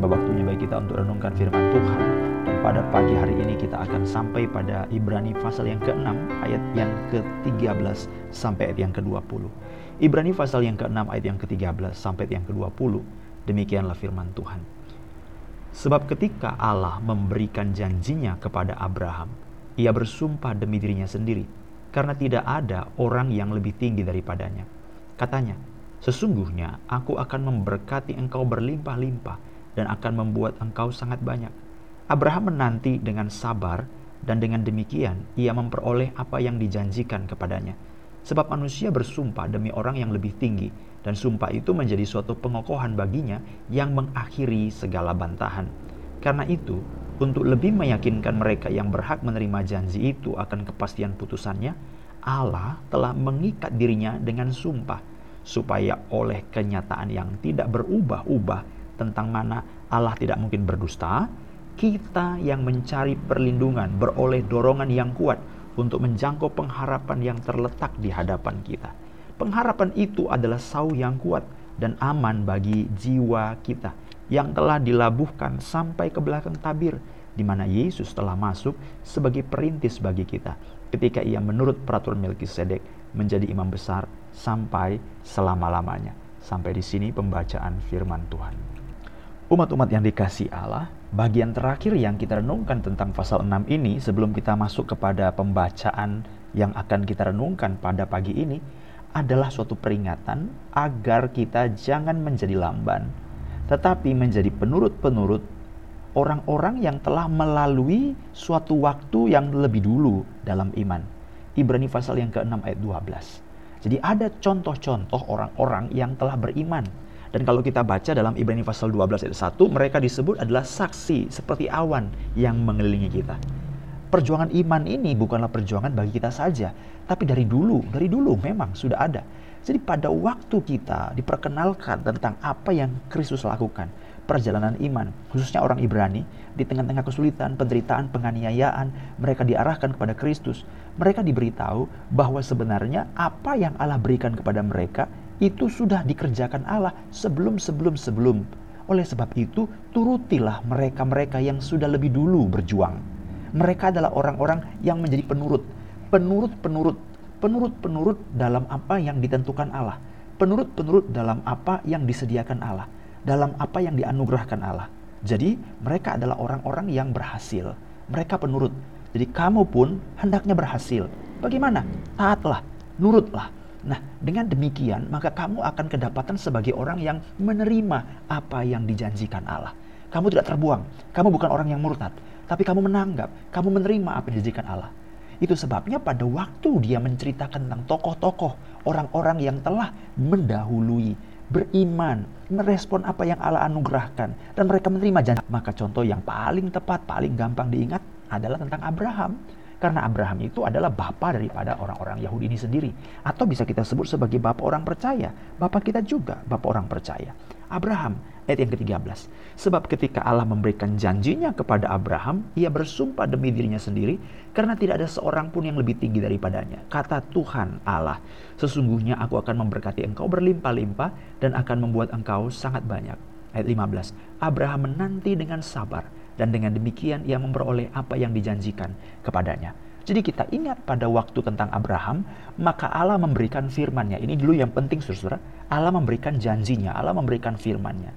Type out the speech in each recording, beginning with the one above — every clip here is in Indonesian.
Tiba waktunya bagi kita untuk renungkan firman Tuhan. Dan pada pagi hari ini kita akan sampai pada Ibrani pasal yang ke-6 ayat yang ke-13 sampai ayat yang ke-20. Ibrani pasal yang ke-6 ayat yang ke-13 sampai ayat yang ke-20. Demikianlah firman Tuhan. Sebab ketika Allah memberikan janjinya kepada Abraham, ia bersumpah demi dirinya sendiri, karena tidak ada orang yang lebih tinggi daripadanya. Katanya, Sesungguhnya aku akan memberkati engkau berlimpah-limpah dan akan membuat engkau sangat banyak. Abraham menanti dengan sabar dan dengan demikian ia memperoleh apa yang dijanjikan kepadanya. Sebab manusia bersumpah demi orang yang lebih tinggi dan sumpah itu menjadi suatu pengokohan baginya yang mengakhiri segala bantahan. Karena itu, untuk lebih meyakinkan mereka yang berhak menerima janji itu akan kepastian putusannya, Allah telah mengikat dirinya dengan sumpah supaya oleh kenyataan yang tidak berubah-ubah tentang mana Allah tidak mungkin berdusta, kita yang mencari perlindungan beroleh dorongan yang kuat untuk menjangkau pengharapan yang terletak di hadapan kita. Pengharapan itu adalah sau yang kuat dan aman bagi jiwa kita yang telah dilabuhkan sampai ke belakang tabir di mana Yesus telah masuk sebagai perintis bagi kita ketika ia menurut peraturan Melkisedek menjadi imam besar sampai selama-lamanya. Sampai di sini pembacaan firman Tuhan. Umat-umat yang dikasih Allah, bagian terakhir yang kita renungkan tentang pasal 6 ini sebelum kita masuk kepada pembacaan yang akan kita renungkan pada pagi ini adalah suatu peringatan agar kita jangan menjadi lamban, tetapi menjadi penurut-penurut orang-orang yang telah melalui suatu waktu yang lebih dulu dalam iman. Ibrani pasal yang ke-6 ayat 12. Jadi ada contoh-contoh orang-orang yang telah beriman. Dan kalau kita baca dalam Ibrani pasal 12 ayat 1, mereka disebut adalah saksi seperti awan yang mengelilingi kita. Perjuangan iman ini bukanlah perjuangan bagi kita saja, tapi dari dulu, dari dulu memang sudah ada. Jadi pada waktu kita diperkenalkan tentang apa yang Kristus lakukan, perjalanan iman, khususnya orang Ibrani, di tengah-tengah kesulitan, penderitaan, penganiayaan, mereka diarahkan kepada Kristus. Mereka diberitahu bahwa sebenarnya apa yang Allah berikan kepada mereka itu sudah dikerjakan Allah sebelum-sebelum-sebelum. Oleh sebab itu, turutilah mereka-mereka yang sudah lebih dulu berjuang. Mereka adalah orang-orang yang menjadi penurut, penurut-penurut, penurut-penurut dalam apa yang ditentukan Allah, penurut-penurut dalam apa yang disediakan Allah dalam apa yang dianugerahkan Allah. Jadi mereka adalah orang-orang yang berhasil. Mereka penurut. Jadi kamu pun hendaknya berhasil. Bagaimana? Taatlah, nurutlah. Nah, dengan demikian maka kamu akan kedapatan sebagai orang yang menerima apa yang dijanjikan Allah. Kamu tidak terbuang. Kamu bukan orang yang murtad, tapi kamu menanggap, kamu menerima apa yang dijanjikan Allah. Itu sebabnya pada waktu dia menceritakan tentang tokoh-tokoh, orang-orang yang telah mendahului beriman, merespon apa yang Allah anugerahkan, dan mereka menerima janji. Maka contoh yang paling tepat, paling gampang diingat adalah tentang Abraham. Karena Abraham itu adalah bapak daripada orang-orang Yahudi ini sendiri. Atau bisa kita sebut sebagai bapak orang percaya. Bapak kita juga bapak orang percaya. Abraham, ayat yang ke-13. Sebab ketika Allah memberikan janjinya kepada Abraham, ia bersumpah demi dirinya sendiri karena tidak ada seorang pun yang lebih tinggi daripadanya. Kata Tuhan Allah, sesungguhnya aku akan memberkati engkau berlimpah-limpah dan akan membuat engkau sangat banyak. Ayat 15. Abraham menanti dengan sabar dan dengan demikian ia memperoleh apa yang dijanjikan kepadanya. Jadi kita ingat pada waktu tentang Abraham, maka Allah memberikan firman-Nya. Ini dulu yang penting saudara. Allah memberikan janjinya, Allah memberikan firman-Nya.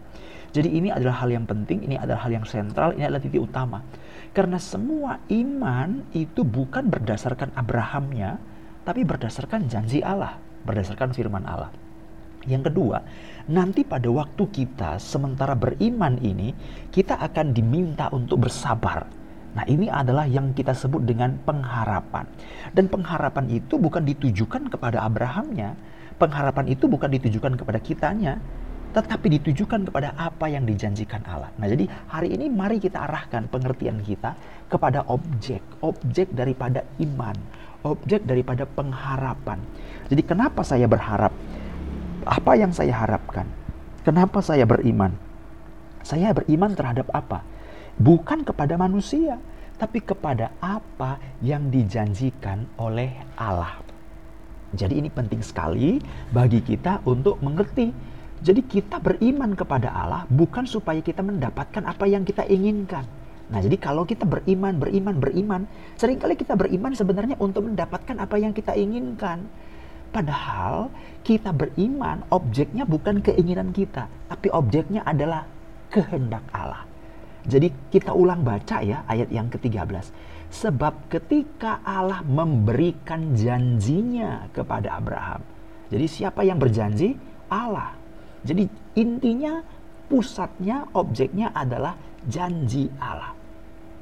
Jadi ini adalah hal yang penting, ini adalah hal yang sentral, ini adalah titik utama. Karena semua iman itu bukan berdasarkan Abrahamnya, tapi berdasarkan janji Allah, berdasarkan firman Allah. Yang kedua, nanti pada waktu kita sementara beriman ini, kita akan diminta untuk bersabar. Nah, ini adalah yang kita sebut dengan pengharapan. Dan pengharapan itu bukan ditujukan kepada Abrahamnya, pengharapan itu bukan ditujukan kepada kitanya, tetapi ditujukan kepada apa yang dijanjikan Allah. Nah, jadi hari ini mari kita arahkan pengertian kita kepada objek, objek daripada iman, objek daripada pengharapan. Jadi kenapa saya berharap? Apa yang saya harapkan? Kenapa saya beriman? Saya beriman terhadap apa? Bukan kepada manusia, tapi kepada apa yang dijanjikan oleh Allah. Jadi ini penting sekali bagi kita untuk mengerti Jadi kita beriman kepada Allah bukan supaya kita mendapatkan apa yang kita inginkan. Nah, jadi kalau kita beriman, beriman, beriman, sering kali kita beriman sebenarnya untuk mendapatkan apa yang kita inginkan. Padahal kita beriman, objeknya bukan keinginan kita, tapi objeknya adalah kehendak Allah. Jadi kita ulang baca ya ayat yang ke-13. Sebab ketika Allah memberikan janjinya kepada Abraham. Jadi siapa yang berjanji? Allah. Jadi intinya pusatnya objeknya adalah janji Allah.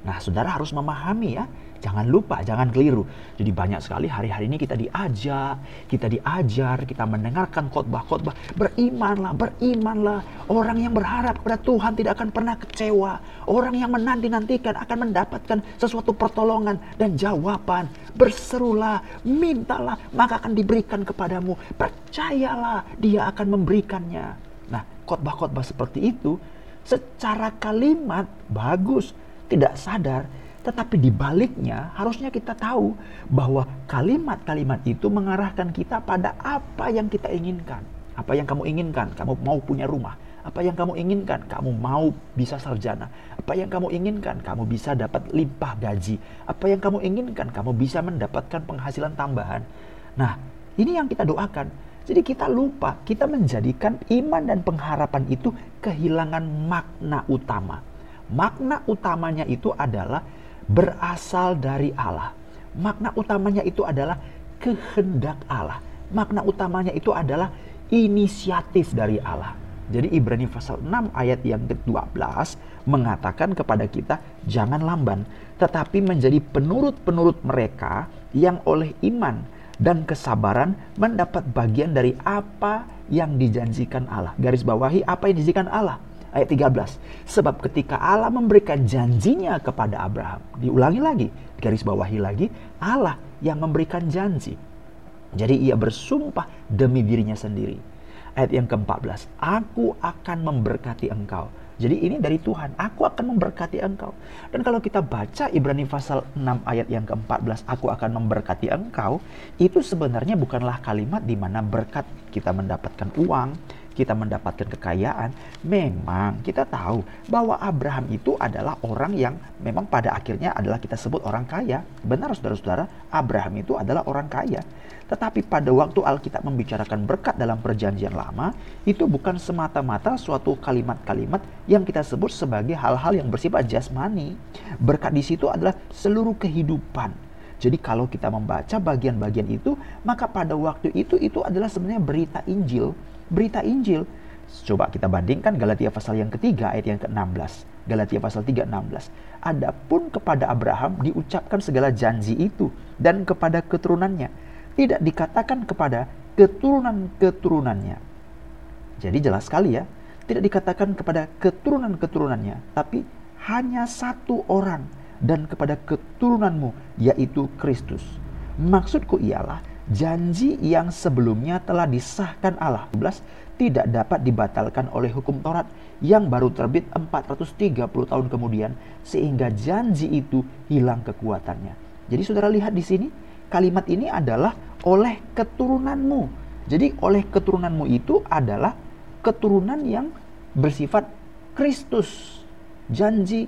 Nah, saudara harus memahami ya, jangan lupa, jangan keliru. Jadi banyak sekali hari-hari ini kita diajak, kita diajar, kita mendengarkan khotbah-khotbah, berimanlah, berimanlah. Orang yang berharap kepada Tuhan tidak akan pernah kecewa. Orang yang menanti-nantikan akan mendapatkan sesuatu pertolongan dan jawaban. Berserulah, mintalah, maka akan diberikan kepadamu. Percayalah, dia akan memberikannya. Nah, khotbah-khotbah seperti itu secara kalimat bagus, tidak sadar, tetapi di baliknya harusnya kita tahu bahwa kalimat-kalimat itu mengarahkan kita pada apa yang kita inginkan. Apa yang kamu inginkan? Kamu mau punya rumah. Apa yang kamu inginkan? Kamu mau bisa sarjana. Apa yang kamu inginkan? Kamu bisa dapat limpah gaji. Apa yang kamu inginkan? Kamu bisa mendapatkan penghasilan tambahan. Nah, ini yang kita doakan. Jadi kita lupa, kita menjadikan iman dan pengharapan itu kehilangan makna utama. Makna utamanya itu adalah berasal dari Allah. Makna utamanya itu adalah kehendak Allah. Makna utamanya itu adalah inisiatif dari Allah. Jadi Ibrani pasal 6 ayat yang ke-12 mengatakan kepada kita jangan lamban tetapi menjadi penurut-penurut mereka yang oleh iman dan kesabaran mendapat bagian dari apa yang dijanjikan Allah. Garis bawahi apa yang dijanjikan Allah ayat 13. Sebab ketika Allah memberikan janjinya kepada Abraham, diulangi lagi, garis bawahi lagi, Allah yang memberikan janji. Jadi ia bersumpah demi dirinya sendiri. Ayat yang ke-14, aku akan memberkati engkau. Jadi ini dari Tuhan, aku akan memberkati engkau. Dan kalau kita baca Ibrani pasal 6 ayat yang ke-14, aku akan memberkati engkau, itu sebenarnya bukanlah kalimat di mana berkat kita mendapatkan uang, kita mendapatkan kekayaan, memang kita tahu bahwa Abraham itu adalah orang yang memang pada akhirnya adalah kita sebut orang kaya. Benar saudara-saudara, Abraham itu adalah orang kaya. Tetapi pada waktu Alkitab membicarakan berkat dalam perjanjian lama, itu bukan semata-mata suatu kalimat-kalimat yang kita sebut sebagai hal-hal yang bersifat jasmani. Berkat di situ adalah seluruh kehidupan. Jadi kalau kita membaca bagian-bagian itu, maka pada waktu itu itu adalah sebenarnya berita Injil berita Injil. Coba kita bandingkan Galatia pasal yang ketiga ayat yang ke-16. Galatia pasal 3 16. Adapun kepada Abraham diucapkan segala janji itu dan kepada keturunannya. Tidak dikatakan kepada keturunan-keturunannya. Jadi jelas sekali ya, tidak dikatakan kepada keturunan-keturunannya, tapi hanya satu orang dan kepada keturunanmu yaitu Kristus. Maksudku ialah janji yang sebelumnya telah disahkan Allah 12 tidak dapat dibatalkan oleh hukum Taurat yang baru terbit 430 tahun kemudian sehingga janji itu hilang kekuatannya. Jadi saudara lihat di sini kalimat ini adalah oleh keturunanmu. Jadi oleh keturunanmu itu adalah keturunan yang bersifat Kristus. Janji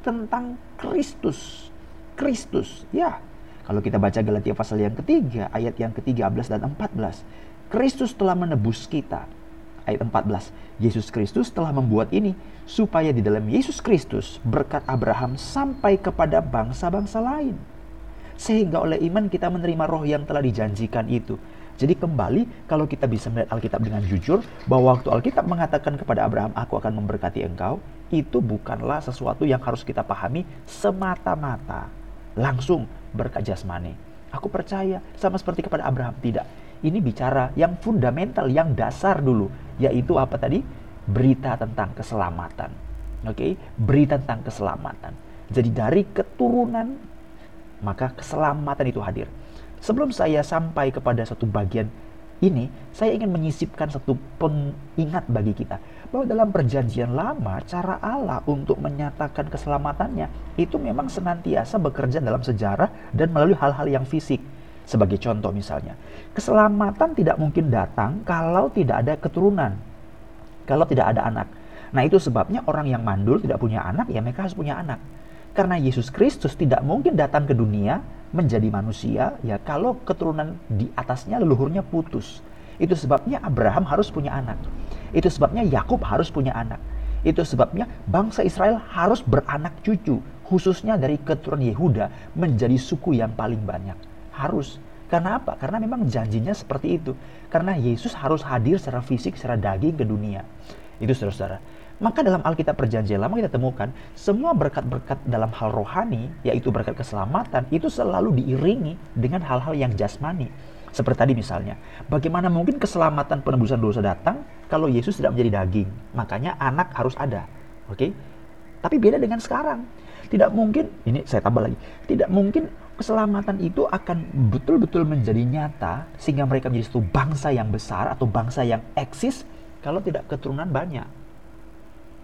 tentang Kristus. Kristus, ya kalau kita baca Galatia pasal yang ketiga, ayat yang ke-13 dan 14. Kristus telah menebus kita. Ayat 14. Yesus Kristus telah membuat ini supaya di dalam Yesus Kristus berkat Abraham sampai kepada bangsa-bangsa lain. Sehingga oleh iman kita menerima roh yang telah dijanjikan itu. Jadi kembali kalau kita bisa melihat Alkitab dengan jujur bahwa waktu Alkitab mengatakan kepada Abraham, aku akan memberkati engkau, itu bukanlah sesuatu yang harus kita pahami semata-mata. Langsung berkat jasmani. Aku percaya sama seperti kepada Abraham. Tidak. Ini bicara yang fundamental, yang dasar dulu. Yaitu apa tadi? Berita tentang keselamatan. Oke, okay? berita tentang keselamatan. Jadi dari keturunan maka keselamatan itu hadir. Sebelum saya sampai kepada satu bagian ini, saya ingin menyisipkan satu pengingat bagi kita bahwa dalam perjanjian lama cara Allah untuk menyatakan keselamatannya itu memang senantiasa bekerja dalam sejarah dan melalui hal-hal yang fisik. Sebagai contoh misalnya, keselamatan tidak mungkin datang kalau tidak ada keturunan. kalau tidak ada anak. Nah itu sebabnya orang yang mandul tidak punya anak, ya mereka harus punya anak. Karena Yesus Kristus tidak mungkin datang ke dunia menjadi manusia, ya kalau keturunan di atasnya leluhurnya putus. Itu sebabnya Abraham harus punya anak. Itu sebabnya Yakub harus punya anak. Itu sebabnya bangsa Israel harus beranak cucu, khususnya dari keturunan Yehuda menjadi suku yang paling banyak. Harus. Karena apa? Karena memang janjinya seperti itu. Karena Yesus harus hadir secara fisik, secara daging ke dunia. Itu saudara-saudara. Maka dalam Alkitab Perjanjian Lama kita temukan semua berkat-berkat dalam hal rohani, yaitu berkat keselamatan, itu selalu diiringi dengan hal-hal yang jasmani. Seperti tadi misalnya, bagaimana mungkin keselamatan penebusan dosa datang kalau Yesus tidak menjadi daging? Makanya anak harus ada. Oke? Okay? Tapi beda dengan sekarang. Tidak mungkin, ini saya tambah lagi, tidak mungkin keselamatan itu akan betul-betul menjadi nyata sehingga mereka menjadi satu bangsa yang besar atau bangsa yang eksis kalau tidak keturunan banyak.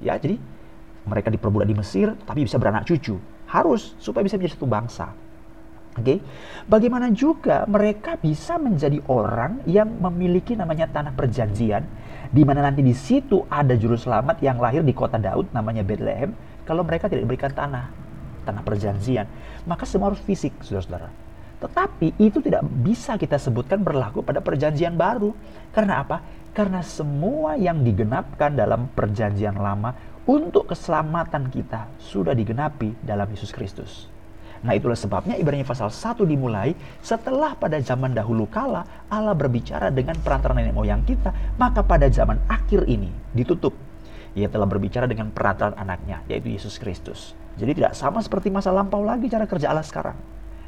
Ya, jadi mereka diperbudak di Mesir tapi bisa beranak cucu. Harus supaya bisa menjadi satu bangsa. Oke. Okay? Bagaimana juga mereka bisa menjadi orang yang memiliki namanya tanah perjanjian di mana nanti di situ ada juru selamat yang lahir di kota Daud namanya Bethlehem kalau mereka tidak diberikan tanah tanah perjanjian maka semua harus fisik saudara-saudara tetapi itu tidak bisa kita sebutkan berlaku pada perjanjian baru karena apa karena semua yang digenapkan dalam perjanjian lama untuk keselamatan kita sudah digenapi dalam Yesus Kristus. Nah itulah sebabnya Ibrani pasal 1 dimulai setelah pada zaman dahulu kala Allah berbicara dengan perantara nenek moyang kita, maka pada zaman akhir ini ditutup. Ia telah berbicara dengan perantara anaknya, yaitu Yesus Kristus. Jadi tidak sama seperti masa lampau lagi cara kerja Allah sekarang.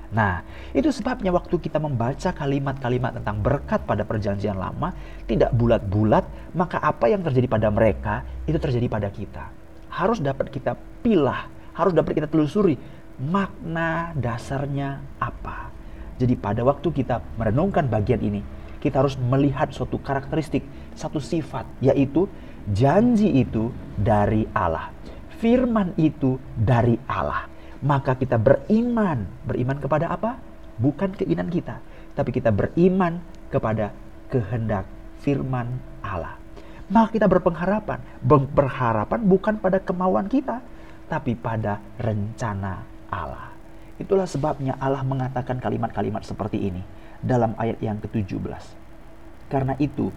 Nah, itu sebabnya waktu kita membaca kalimat-kalimat tentang berkat pada perjanjian lama, tidak bulat-bulat, maka apa yang terjadi pada mereka, itu terjadi pada kita. Harus dapat kita pilah, harus dapat kita telusuri, makna dasarnya apa. Jadi pada waktu kita merenungkan bagian ini, kita harus melihat suatu karakteristik, satu sifat, yaitu janji itu dari Allah. Firman itu dari Allah maka kita beriman. Beriman kepada apa? Bukan keinginan kita, tapi kita beriman kepada kehendak firman Allah. Maka kita berpengharapan. Berharapan bukan pada kemauan kita, tapi pada rencana Allah. Itulah sebabnya Allah mengatakan kalimat-kalimat seperti ini dalam ayat yang ke-17. Karena itu,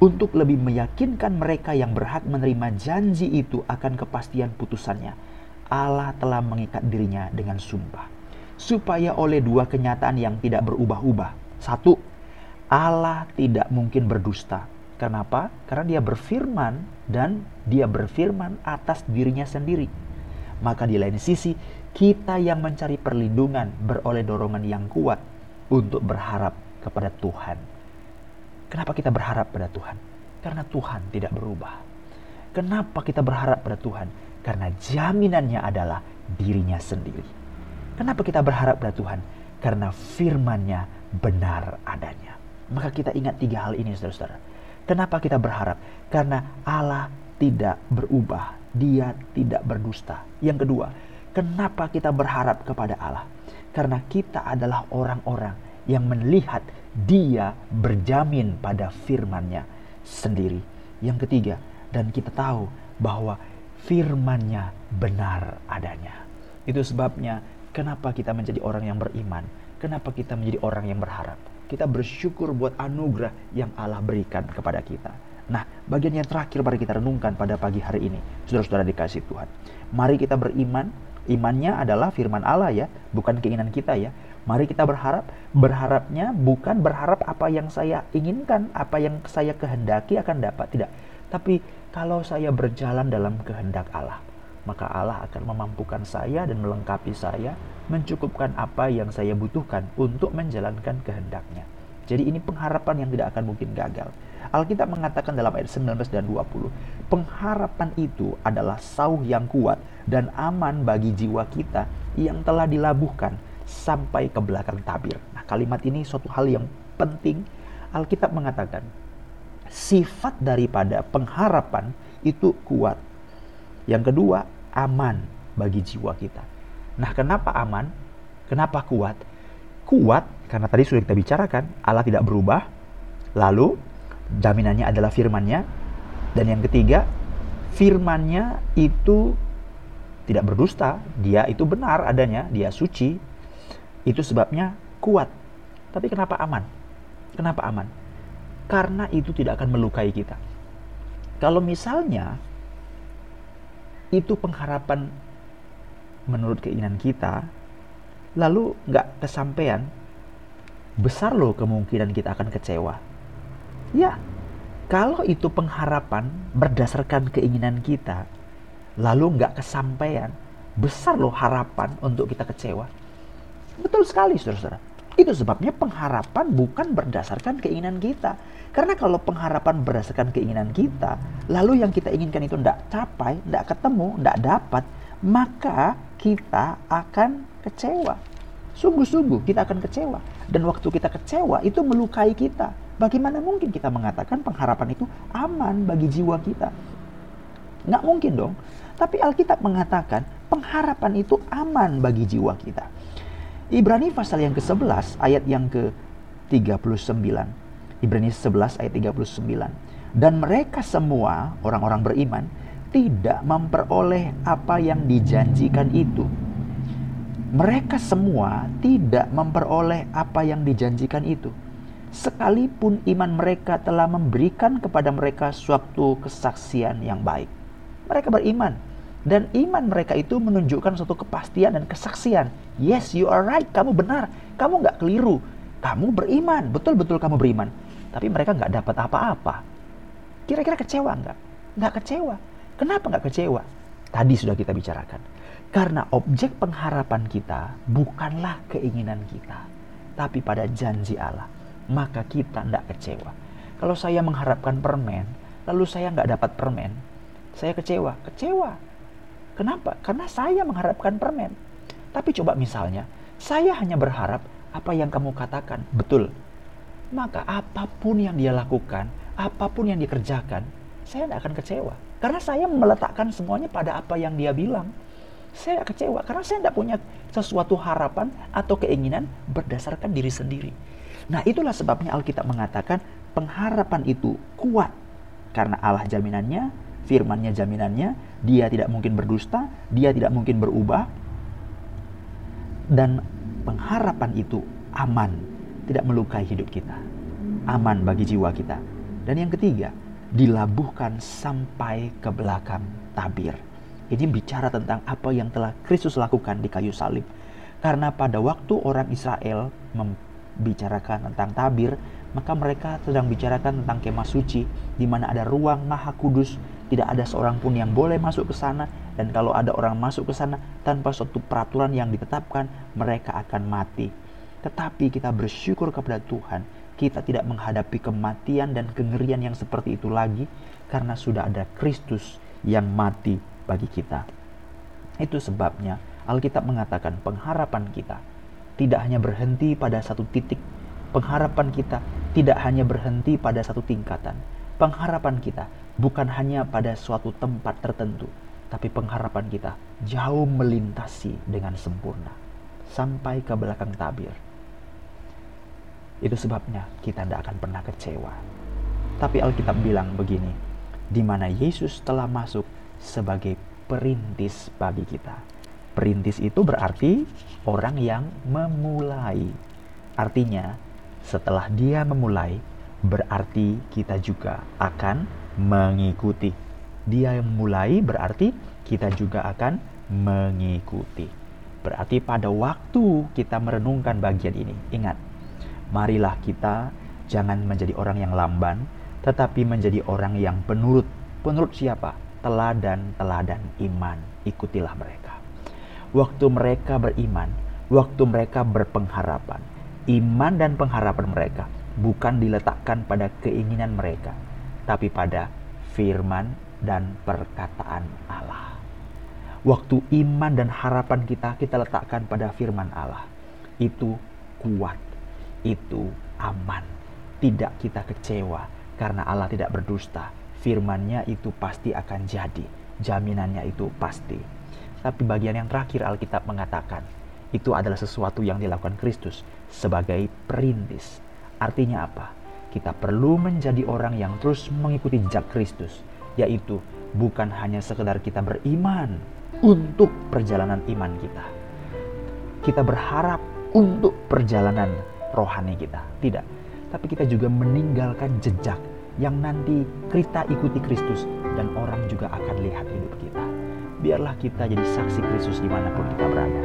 untuk lebih meyakinkan mereka yang berhak menerima janji itu akan kepastian putusannya, Allah telah mengikat dirinya dengan sumpah. Supaya oleh dua kenyataan yang tidak berubah-ubah. Satu, Allah tidak mungkin berdusta. Kenapa? Karena dia berfirman dan dia berfirman atas dirinya sendiri. Maka di lain sisi, kita yang mencari perlindungan beroleh dorongan yang kuat untuk berharap kepada Tuhan. Kenapa kita berharap pada Tuhan? Karena Tuhan tidak berubah. Kenapa kita berharap pada Tuhan? Karena jaminannya adalah dirinya sendiri. Kenapa kita berharap pada Tuhan? Karena firmannya benar adanya. Maka kita ingat tiga hal ini saudara-saudara. Kenapa kita berharap? Karena Allah tidak berubah. Dia tidak berdusta. Yang kedua, kenapa kita berharap kepada Allah? Karena kita adalah orang-orang yang melihat dia berjamin pada firmannya sendiri. Yang ketiga, dan kita tahu bahwa firmannya benar adanya. Itu sebabnya kenapa kita menjadi orang yang beriman, kenapa kita menjadi orang yang berharap. Kita bersyukur buat anugerah yang Allah berikan kepada kita. Nah, bagian yang terakhir mari kita renungkan pada pagi hari ini. Saudara-saudara dikasih Tuhan. Mari kita beriman. Imannya adalah firman Allah ya, bukan keinginan kita ya. Mari kita berharap. Berharapnya bukan berharap apa yang saya inginkan, apa yang saya kehendaki akan dapat. Tidak. Tapi kalau saya berjalan dalam kehendak Allah, maka Allah akan memampukan saya dan melengkapi saya, mencukupkan apa yang saya butuhkan untuk menjalankan kehendaknya. Jadi ini pengharapan yang tidak akan mungkin gagal. Alkitab mengatakan dalam ayat 19 dan 20, pengharapan itu adalah sauh yang kuat dan aman bagi jiwa kita yang telah dilabuhkan sampai ke belakang tabir. Nah, kalimat ini suatu hal yang penting. Alkitab mengatakan, sifat daripada pengharapan itu kuat. Yang kedua, aman bagi jiwa kita. Nah, kenapa aman? Kenapa kuat? Kuat karena tadi sudah kita bicarakan, Allah tidak berubah. Lalu jaminannya adalah firman-Nya. Dan yang ketiga, firmannya itu tidak berdusta, dia itu benar adanya, dia suci. Itu sebabnya kuat. Tapi kenapa aman? Kenapa aman? Karena itu tidak akan melukai kita. Kalau misalnya itu pengharapan menurut keinginan kita, lalu nggak kesampaian, besar loh kemungkinan kita akan kecewa. Ya, kalau itu pengharapan berdasarkan keinginan kita, lalu nggak kesampaian, besar loh harapan untuk kita kecewa. Betul sekali, saudara-saudara. Itu sebabnya pengharapan bukan berdasarkan keinginan kita. Karena kalau pengharapan berdasarkan keinginan kita, lalu yang kita inginkan itu tidak capai, tidak ketemu, tidak dapat, maka kita akan kecewa. Sungguh-sungguh kita akan kecewa. Dan waktu kita kecewa itu melukai kita. Bagaimana mungkin kita mengatakan pengharapan itu aman bagi jiwa kita? Nggak mungkin dong. Tapi Alkitab mengatakan pengharapan itu aman bagi jiwa kita. Ibrani pasal yang ke-11 ayat yang ke-39. Ibrani 11 ayat 39. Dan mereka semua orang-orang beriman tidak memperoleh apa yang dijanjikan itu. Mereka semua tidak memperoleh apa yang dijanjikan itu sekalipun iman mereka telah memberikan kepada mereka suatu kesaksian yang baik. Mereka beriman, dan iman mereka itu menunjukkan suatu kepastian dan kesaksian. Yes, you are right, kamu benar, kamu nggak keliru, kamu beriman, betul-betul kamu beriman. Tapi mereka nggak dapat apa-apa. Kira-kira kecewa nggak? Nggak kecewa. Kenapa nggak kecewa? Tadi sudah kita bicarakan. Karena objek pengharapan kita bukanlah keinginan kita, tapi pada janji Allah maka kita tidak kecewa. Kalau saya mengharapkan permen, lalu saya nggak dapat permen, saya kecewa. Kecewa. Kenapa? Karena saya mengharapkan permen. Tapi coba misalnya, saya hanya berharap apa yang kamu katakan betul. Maka apa pun yang dia lakukan, apa pun yang dikerjakan, saya tidak akan kecewa. Karena saya meletakkan semuanya pada apa yang dia bilang. Saya kecewa karena saya tidak punya sesuatu harapan atau keinginan berdasarkan diri sendiri. Nah itulah sebabnya Alkitab mengatakan pengharapan itu kuat. Karena Allah jaminannya, firmannya jaminannya, dia tidak mungkin berdusta, dia tidak mungkin berubah. Dan pengharapan itu aman, tidak melukai hidup kita. Aman bagi jiwa kita. Dan yang ketiga, dilabuhkan sampai ke belakang tabir. Ini bicara tentang apa yang telah Kristus lakukan di kayu salib. Karena pada waktu orang Israel bicarakan tentang tabir, maka mereka sedang bicarakan tentang kemah suci, di mana ada ruang maha kudus, tidak ada seorang pun yang boleh masuk ke sana, dan kalau ada orang masuk ke sana tanpa suatu peraturan yang ditetapkan, mereka akan mati. Tetapi kita bersyukur kepada Tuhan, kita tidak menghadapi kematian dan kengerian yang seperti itu lagi, karena sudah ada Kristus yang mati bagi kita. Itu sebabnya Alkitab mengatakan pengharapan kita tidak hanya berhenti pada satu titik. Pengharapan kita tidak hanya berhenti pada satu tingkatan. Pengharapan kita bukan hanya pada suatu tempat tertentu, tapi pengharapan kita jauh melintasi dengan sempurna sampai ke belakang tabir. Itu sebabnya kita tidak akan pernah kecewa. Tapi Alkitab bilang begini, di mana Yesus telah masuk sebagai perintis bagi kita Perintis itu berarti orang yang memulai. Artinya, setelah dia memulai, berarti kita juga akan mengikuti. Dia yang memulai berarti kita juga akan mengikuti. Berarti pada waktu kita merenungkan bagian ini, ingat, marilah kita jangan menjadi orang yang lamban, tetapi menjadi orang yang penurut. Penurut siapa? Teladan-teladan iman. Ikutilah mereka waktu mereka beriman, waktu mereka berpengharapan. Iman dan pengharapan mereka bukan diletakkan pada keinginan mereka, tapi pada firman dan perkataan Allah. Waktu iman dan harapan kita kita letakkan pada firman Allah, itu kuat, itu aman. Tidak kita kecewa karena Allah tidak berdusta. Firmannya itu pasti akan jadi, jaminannya itu pasti. Tapi bagian yang terakhir Alkitab mengatakan, itu adalah sesuatu yang dilakukan Kristus sebagai perintis. Artinya apa? Kita perlu menjadi orang yang terus mengikuti jejak Kristus yaitu bukan hanya sekedar kita beriman untuk perjalanan iman kita. Kita berharap untuk perjalanan rohani kita. Tidak. Tapi kita juga meninggalkan jejak yang nanti kita ikuti Kristus dan orang juga akan lihat hidup kita. Biarlah kita jadi saksi Kristus di mana pun kita berada.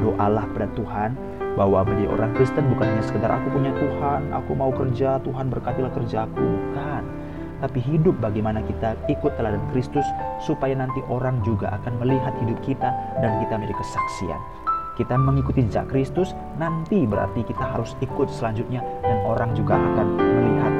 Doalah pada Tuhan bahwa menjadi orang Kristen bukan hanya sekedar aku punya Tuhan, aku mau kerja, Tuhan berkatilah kerjaku. Bukan tapi hidup bagaimana kita ikut teladan Kristus supaya nanti orang juga akan melihat hidup kita dan kita menjadi kesaksian. Kita mengikuti jejak Kristus, nanti berarti kita harus ikut selanjutnya dan orang juga akan melihat